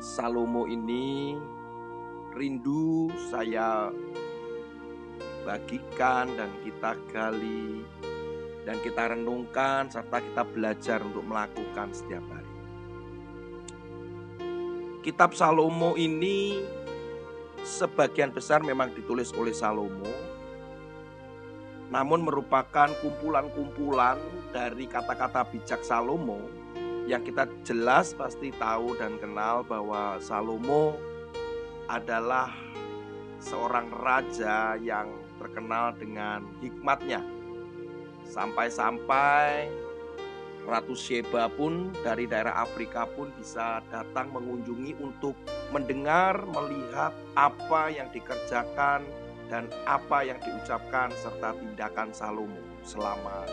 Salomo ini rindu saya bagikan dan kita gali dan kita renungkan serta kita belajar untuk melakukan setiap hari. Kitab Salomo ini sebagian besar memang ditulis oleh Salomo namun merupakan kumpulan-kumpulan dari kata-kata bijak Salomo yang kita jelas pasti tahu dan kenal bahwa Salomo adalah seorang raja yang terkenal dengan hikmatnya. Sampai-sampai Ratu Sheba pun dari daerah Afrika pun bisa datang mengunjungi untuk mendengar, melihat apa yang dikerjakan dan apa yang diucapkan serta tindakan Salomo selama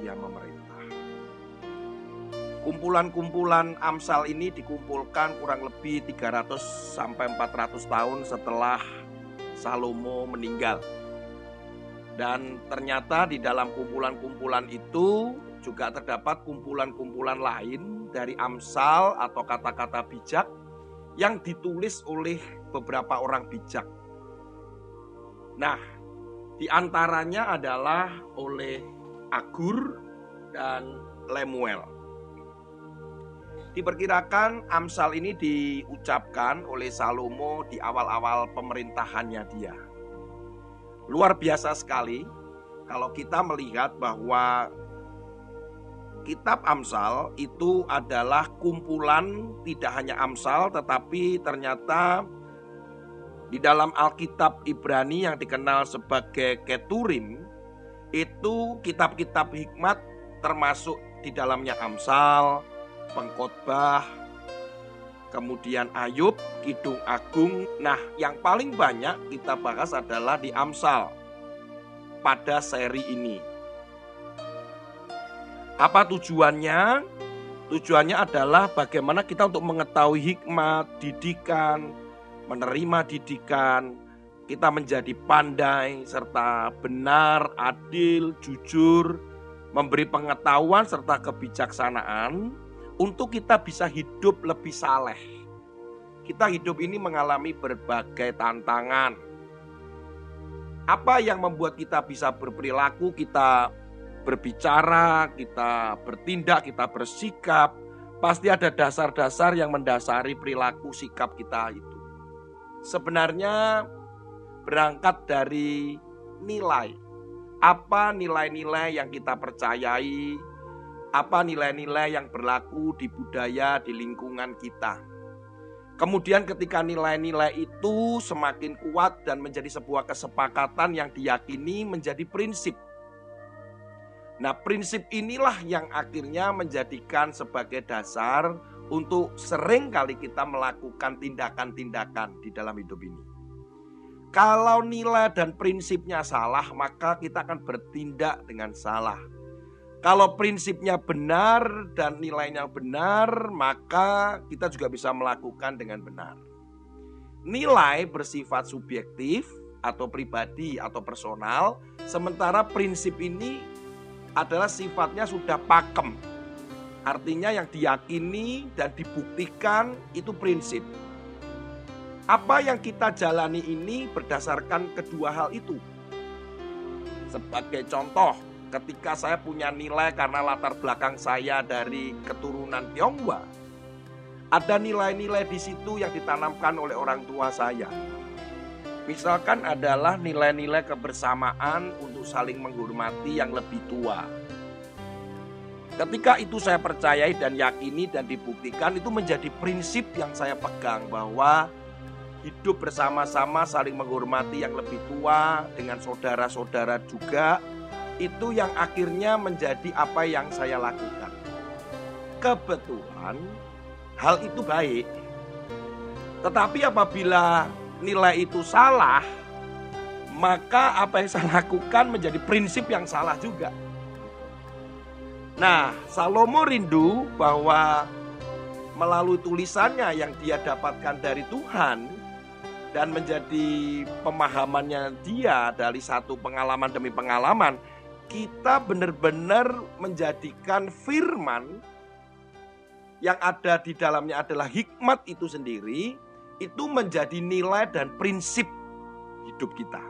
dia memerintah. Kumpulan-kumpulan Amsal ini dikumpulkan kurang lebih 300 sampai 400 tahun setelah Salomo meninggal. Dan ternyata di dalam kumpulan-kumpulan itu juga terdapat kumpulan-kumpulan lain dari Amsal atau kata-kata bijak yang ditulis oleh beberapa orang bijak. Nah, di antaranya adalah oleh Agur dan Lemuel. Diperkirakan Amsal ini diucapkan oleh Salomo di awal-awal pemerintahannya dia. Luar biasa sekali kalau kita melihat bahwa kitab Amsal itu adalah kumpulan tidak hanya Amsal tetapi ternyata di dalam Alkitab Ibrani yang dikenal sebagai Keturim itu kitab-kitab hikmat termasuk di dalamnya Amsal, pengkhotbah, kemudian Ayub, Kidung Agung. Nah, yang paling banyak kita bahas adalah di Amsal pada seri ini. Apa tujuannya? Tujuannya adalah bagaimana kita untuk mengetahui hikmat, didikan, menerima didikan, kita menjadi pandai serta benar, adil, jujur, memberi pengetahuan serta kebijaksanaan untuk kita bisa hidup lebih saleh. Kita hidup ini mengalami berbagai tantangan. Apa yang membuat kita bisa berperilaku, kita berbicara, kita bertindak, kita bersikap, pasti ada dasar-dasar yang mendasari perilaku sikap kita itu. Sebenarnya berangkat dari nilai. Apa nilai-nilai yang kita percayai, apa nilai-nilai yang berlaku di budaya di lingkungan kita. Kemudian ketika nilai-nilai itu semakin kuat dan menjadi sebuah kesepakatan yang diyakini menjadi prinsip. Nah, prinsip inilah yang akhirnya menjadikan sebagai dasar untuk sering kali kita melakukan tindakan-tindakan di dalam hidup ini. Kalau nilai dan prinsipnya salah, maka kita akan bertindak dengan salah. Kalau prinsipnya benar dan nilainya benar, maka kita juga bisa melakukan dengan benar. Nilai bersifat subjektif atau pribadi atau personal, sementara prinsip ini adalah sifatnya sudah pakem. Artinya yang diyakini dan dibuktikan itu prinsip. Apa yang kita jalani ini berdasarkan kedua hal itu. Sebagai contoh, ketika saya punya nilai karena latar belakang saya dari keturunan Tionghoa, ada nilai-nilai di situ yang ditanamkan oleh orang tua saya. Misalkan adalah nilai-nilai kebersamaan untuk saling menghormati yang lebih tua. Ketika itu saya percayai dan yakini dan dibuktikan itu menjadi prinsip yang saya pegang bahwa hidup bersama-sama saling menghormati yang lebih tua dengan saudara-saudara juga itu yang akhirnya menjadi apa yang saya lakukan. Kebetulan hal itu baik. Tetapi apabila nilai itu salah, maka apa yang saya lakukan menjadi prinsip yang salah juga. Nah, Salomo rindu bahwa melalui tulisannya yang dia dapatkan dari Tuhan dan menjadi pemahamannya dia dari satu pengalaman demi pengalaman, kita benar-benar menjadikan firman yang ada di dalamnya adalah hikmat itu sendiri, itu menjadi nilai dan prinsip hidup kita.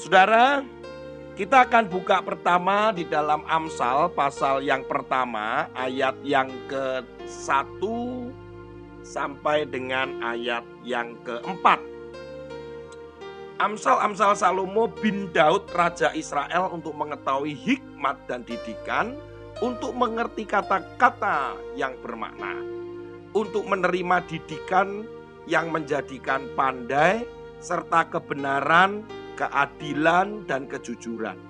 Saudara, kita akan buka pertama di dalam Amsal pasal yang pertama ayat yang ke-1 sampai dengan ayat yang keempat. Amsal-amsal Salomo bin Daud Raja Israel untuk mengetahui hikmat dan didikan, untuk mengerti kata-kata yang bermakna, untuk menerima didikan yang menjadikan pandai, serta kebenaran, keadilan, dan kejujuran,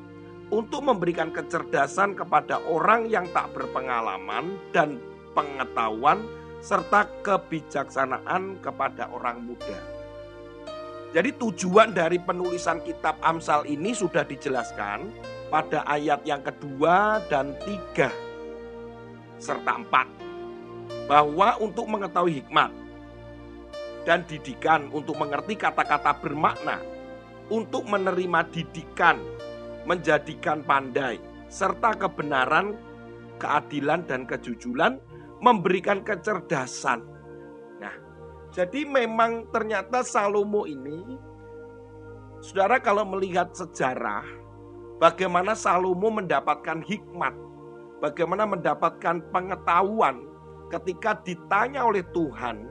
untuk memberikan kecerdasan kepada orang yang tak berpengalaman dan pengetahuan, serta kebijaksanaan kepada orang muda jadi tujuan dari penulisan kitab Amsal ini sudah dijelaskan pada ayat yang kedua dan tiga serta empat. Bahwa untuk mengetahui hikmat dan didikan untuk mengerti kata-kata bermakna, untuk menerima didikan, menjadikan pandai, serta kebenaran, keadilan dan kejujuran, memberikan kecerdasan jadi memang ternyata Salomo ini, saudara kalau melihat sejarah, bagaimana Salomo mendapatkan hikmat, bagaimana mendapatkan pengetahuan ketika ditanya oleh Tuhan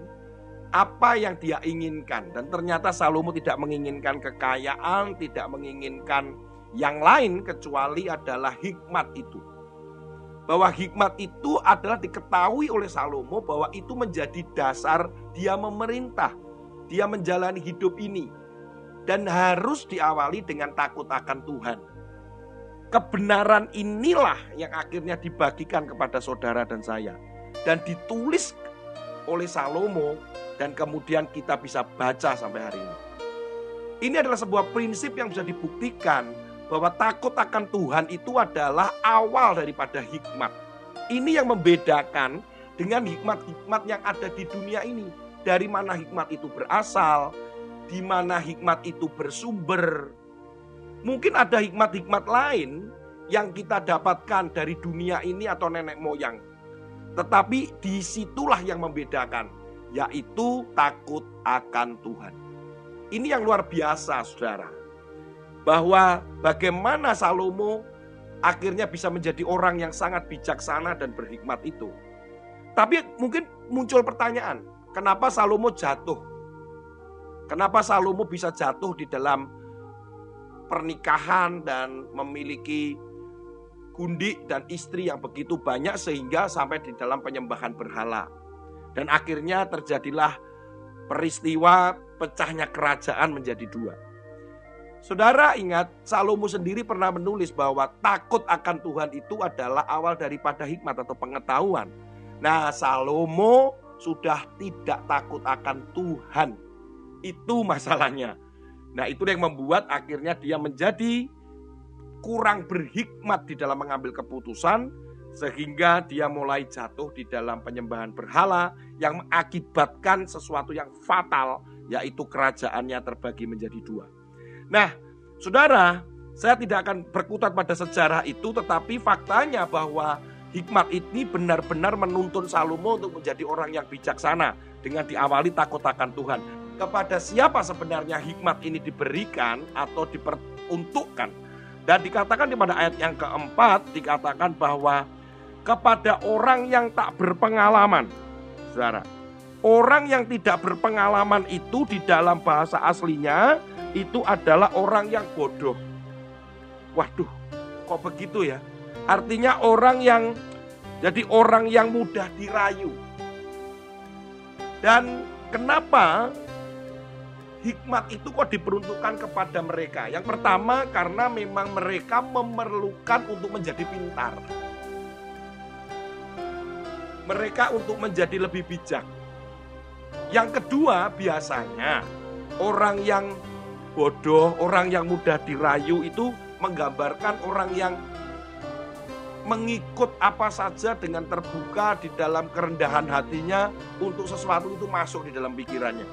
apa yang dia inginkan. Dan ternyata Salomo tidak menginginkan kekayaan, tidak menginginkan yang lain kecuali adalah hikmat itu bahwa hikmat itu adalah diketahui oleh Salomo bahwa itu menjadi dasar dia memerintah, dia menjalani hidup ini dan harus diawali dengan takut akan Tuhan. Kebenaran inilah yang akhirnya dibagikan kepada saudara dan saya dan ditulis oleh Salomo dan kemudian kita bisa baca sampai hari ini. Ini adalah sebuah prinsip yang bisa dibuktikan bahwa takut akan Tuhan itu adalah awal daripada hikmat. Ini yang membedakan dengan hikmat-hikmat yang ada di dunia ini. Dari mana hikmat itu berasal, di mana hikmat itu bersumber. Mungkin ada hikmat-hikmat lain yang kita dapatkan dari dunia ini atau nenek moyang. Tetapi di situlah yang membedakan, yaitu takut akan Tuhan. Ini yang luar biasa, saudara bahwa bagaimana Salomo akhirnya bisa menjadi orang yang sangat bijaksana dan berhikmat itu. Tapi mungkin muncul pertanyaan, kenapa Salomo jatuh? Kenapa Salomo bisa jatuh di dalam pernikahan dan memiliki gundik dan istri yang begitu banyak sehingga sampai di dalam penyembahan berhala. Dan akhirnya terjadilah peristiwa pecahnya kerajaan menjadi dua. Saudara ingat, Salomo sendiri pernah menulis bahwa takut akan Tuhan itu adalah awal daripada hikmat atau pengetahuan. Nah, Salomo sudah tidak takut akan Tuhan. Itu masalahnya. Nah, itu yang membuat akhirnya dia menjadi kurang berhikmat di dalam mengambil keputusan sehingga dia mulai jatuh di dalam penyembahan berhala yang mengakibatkan sesuatu yang fatal yaitu kerajaannya terbagi menjadi dua. Nah, saudara, saya tidak akan berkutat pada sejarah itu, tetapi faktanya bahwa hikmat ini benar-benar menuntun Salomo untuk menjadi orang yang bijaksana dengan diawali takut akan Tuhan. Kepada siapa sebenarnya hikmat ini diberikan atau diperuntukkan? Dan dikatakan di pada ayat yang keempat, dikatakan bahwa kepada orang yang tak berpengalaman, saudara. Orang yang tidak berpengalaman itu di dalam bahasa aslinya itu adalah orang yang bodoh. Waduh, kok begitu ya? Artinya orang yang jadi orang yang mudah dirayu. Dan kenapa hikmat itu kok diperuntukkan kepada mereka? Yang pertama karena memang mereka memerlukan untuk menjadi pintar. Mereka untuk menjadi lebih bijak. Yang kedua, biasanya orang yang bodoh, orang yang mudah dirayu itu menggambarkan orang yang mengikut apa saja dengan terbuka di dalam kerendahan hatinya untuk sesuatu itu masuk di dalam pikirannya.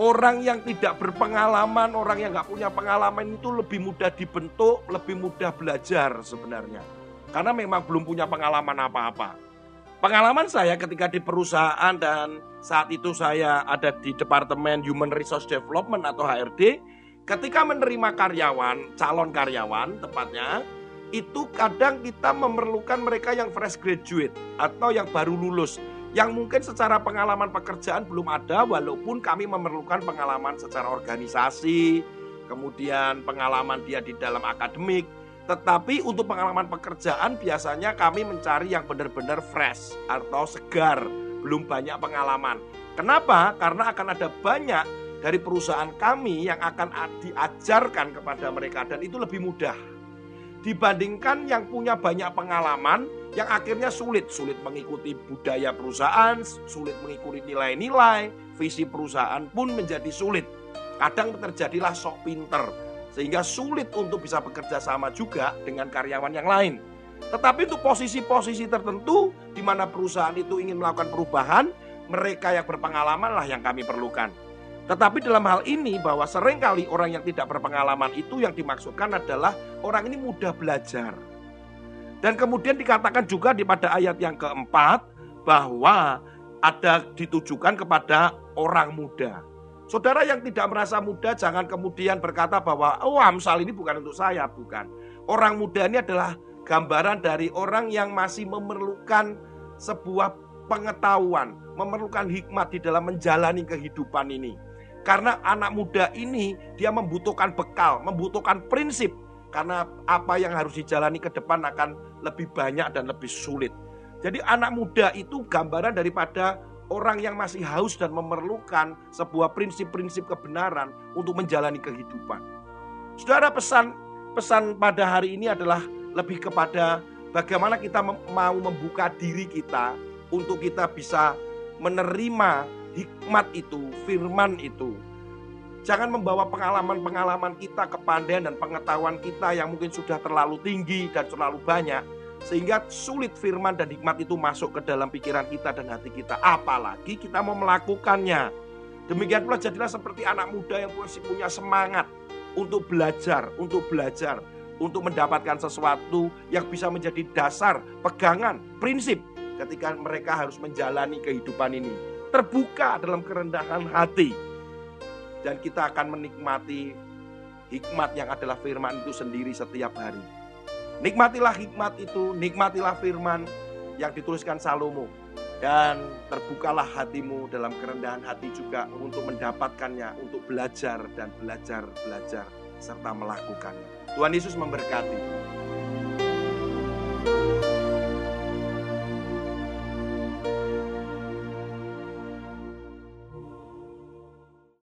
Orang yang tidak berpengalaman, orang yang nggak punya pengalaman itu lebih mudah dibentuk, lebih mudah belajar sebenarnya. Karena memang belum punya pengalaman apa-apa. Pengalaman saya ketika di perusahaan dan saat itu saya ada di Departemen Human Resource Development atau HRD, ketika menerima karyawan, calon karyawan tepatnya, itu kadang kita memerlukan mereka yang fresh graduate atau yang baru lulus yang mungkin secara pengalaman pekerjaan belum ada walaupun kami memerlukan pengalaman secara organisasi kemudian pengalaman dia di dalam akademik tetapi untuk pengalaman pekerjaan biasanya kami mencari yang benar-benar fresh atau segar. Belum banyak pengalaman. Kenapa? Karena akan ada banyak dari perusahaan kami yang akan diajarkan kepada mereka dan itu lebih mudah. Dibandingkan yang punya banyak pengalaman yang akhirnya sulit, sulit mengikuti budaya perusahaan, sulit mengikuti nilai-nilai, visi perusahaan pun menjadi sulit. Kadang terjadilah sok pinter, sehingga sulit untuk bisa bekerja sama juga dengan karyawan yang lain. Tetapi untuk posisi-posisi tertentu di mana perusahaan itu ingin melakukan perubahan, mereka yang berpengalaman lah yang kami perlukan. Tetapi dalam hal ini bahwa sering kali orang yang tidak berpengalaman itu yang dimaksudkan adalah orang ini mudah belajar. Dan kemudian dikatakan juga di pada ayat yang keempat bahwa ada ditujukan kepada orang muda. Saudara yang tidak merasa muda jangan kemudian berkata bahwa oh Amsal ini bukan untuk saya, bukan. Orang muda ini adalah gambaran dari orang yang masih memerlukan sebuah pengetahuan, memerlukan hikmat di dalam menjalani kehidupan ini. Karena anak muda ini dia membutuhkan bekal, membutuhkan prinsip. Karena apa yang harus dijalani ke depan akan lebih banyak dan lebih sulit. Jadi anak muda itu gambaran daripada orang yang masih haus dan memerlukan sebuah prinsip-prinsip kebenaran untuk menjalani kehidupan. Saudara pesan pesan pada hari ini adalah lebih kepada bagaimana kita mau membuka diri kita untuk kita bisa menerima hikmat itu, firman itu. Jangan membawa pengalaman-pengalaman kita, kepandaian dan pengetahuan kita yang mungkin sudah terlalu tinggi dan terlalu banyak. Sehingga sulit firman dan hikmat itu masuk ke dalam pikiran kita dan hati kita. Apalagi kita mau melakukannya. Demikian pula jadilah seperti anak muda yang punya semangat untuk belajar, untuk belajar, untuk mendapatkan sesuatu yang bisa menjadi dasar, pegangan, prinsip ketika mereka harus menjalani kehidupan ini terbuka dalam kerendahan hati. Dan kita akan menikmati hikmat yang adalah firman itu sendiri setiap hari. Nikmatilah hikmat itu, nikmatilah firman yang dituliskan Salomo. Dan terbukalah hatimu dalam kerendahan hati juga untuk mendapatkannya, untuk belajar dan belajar, belajar, serta melakukannya. Tuhan Yesus memberkati.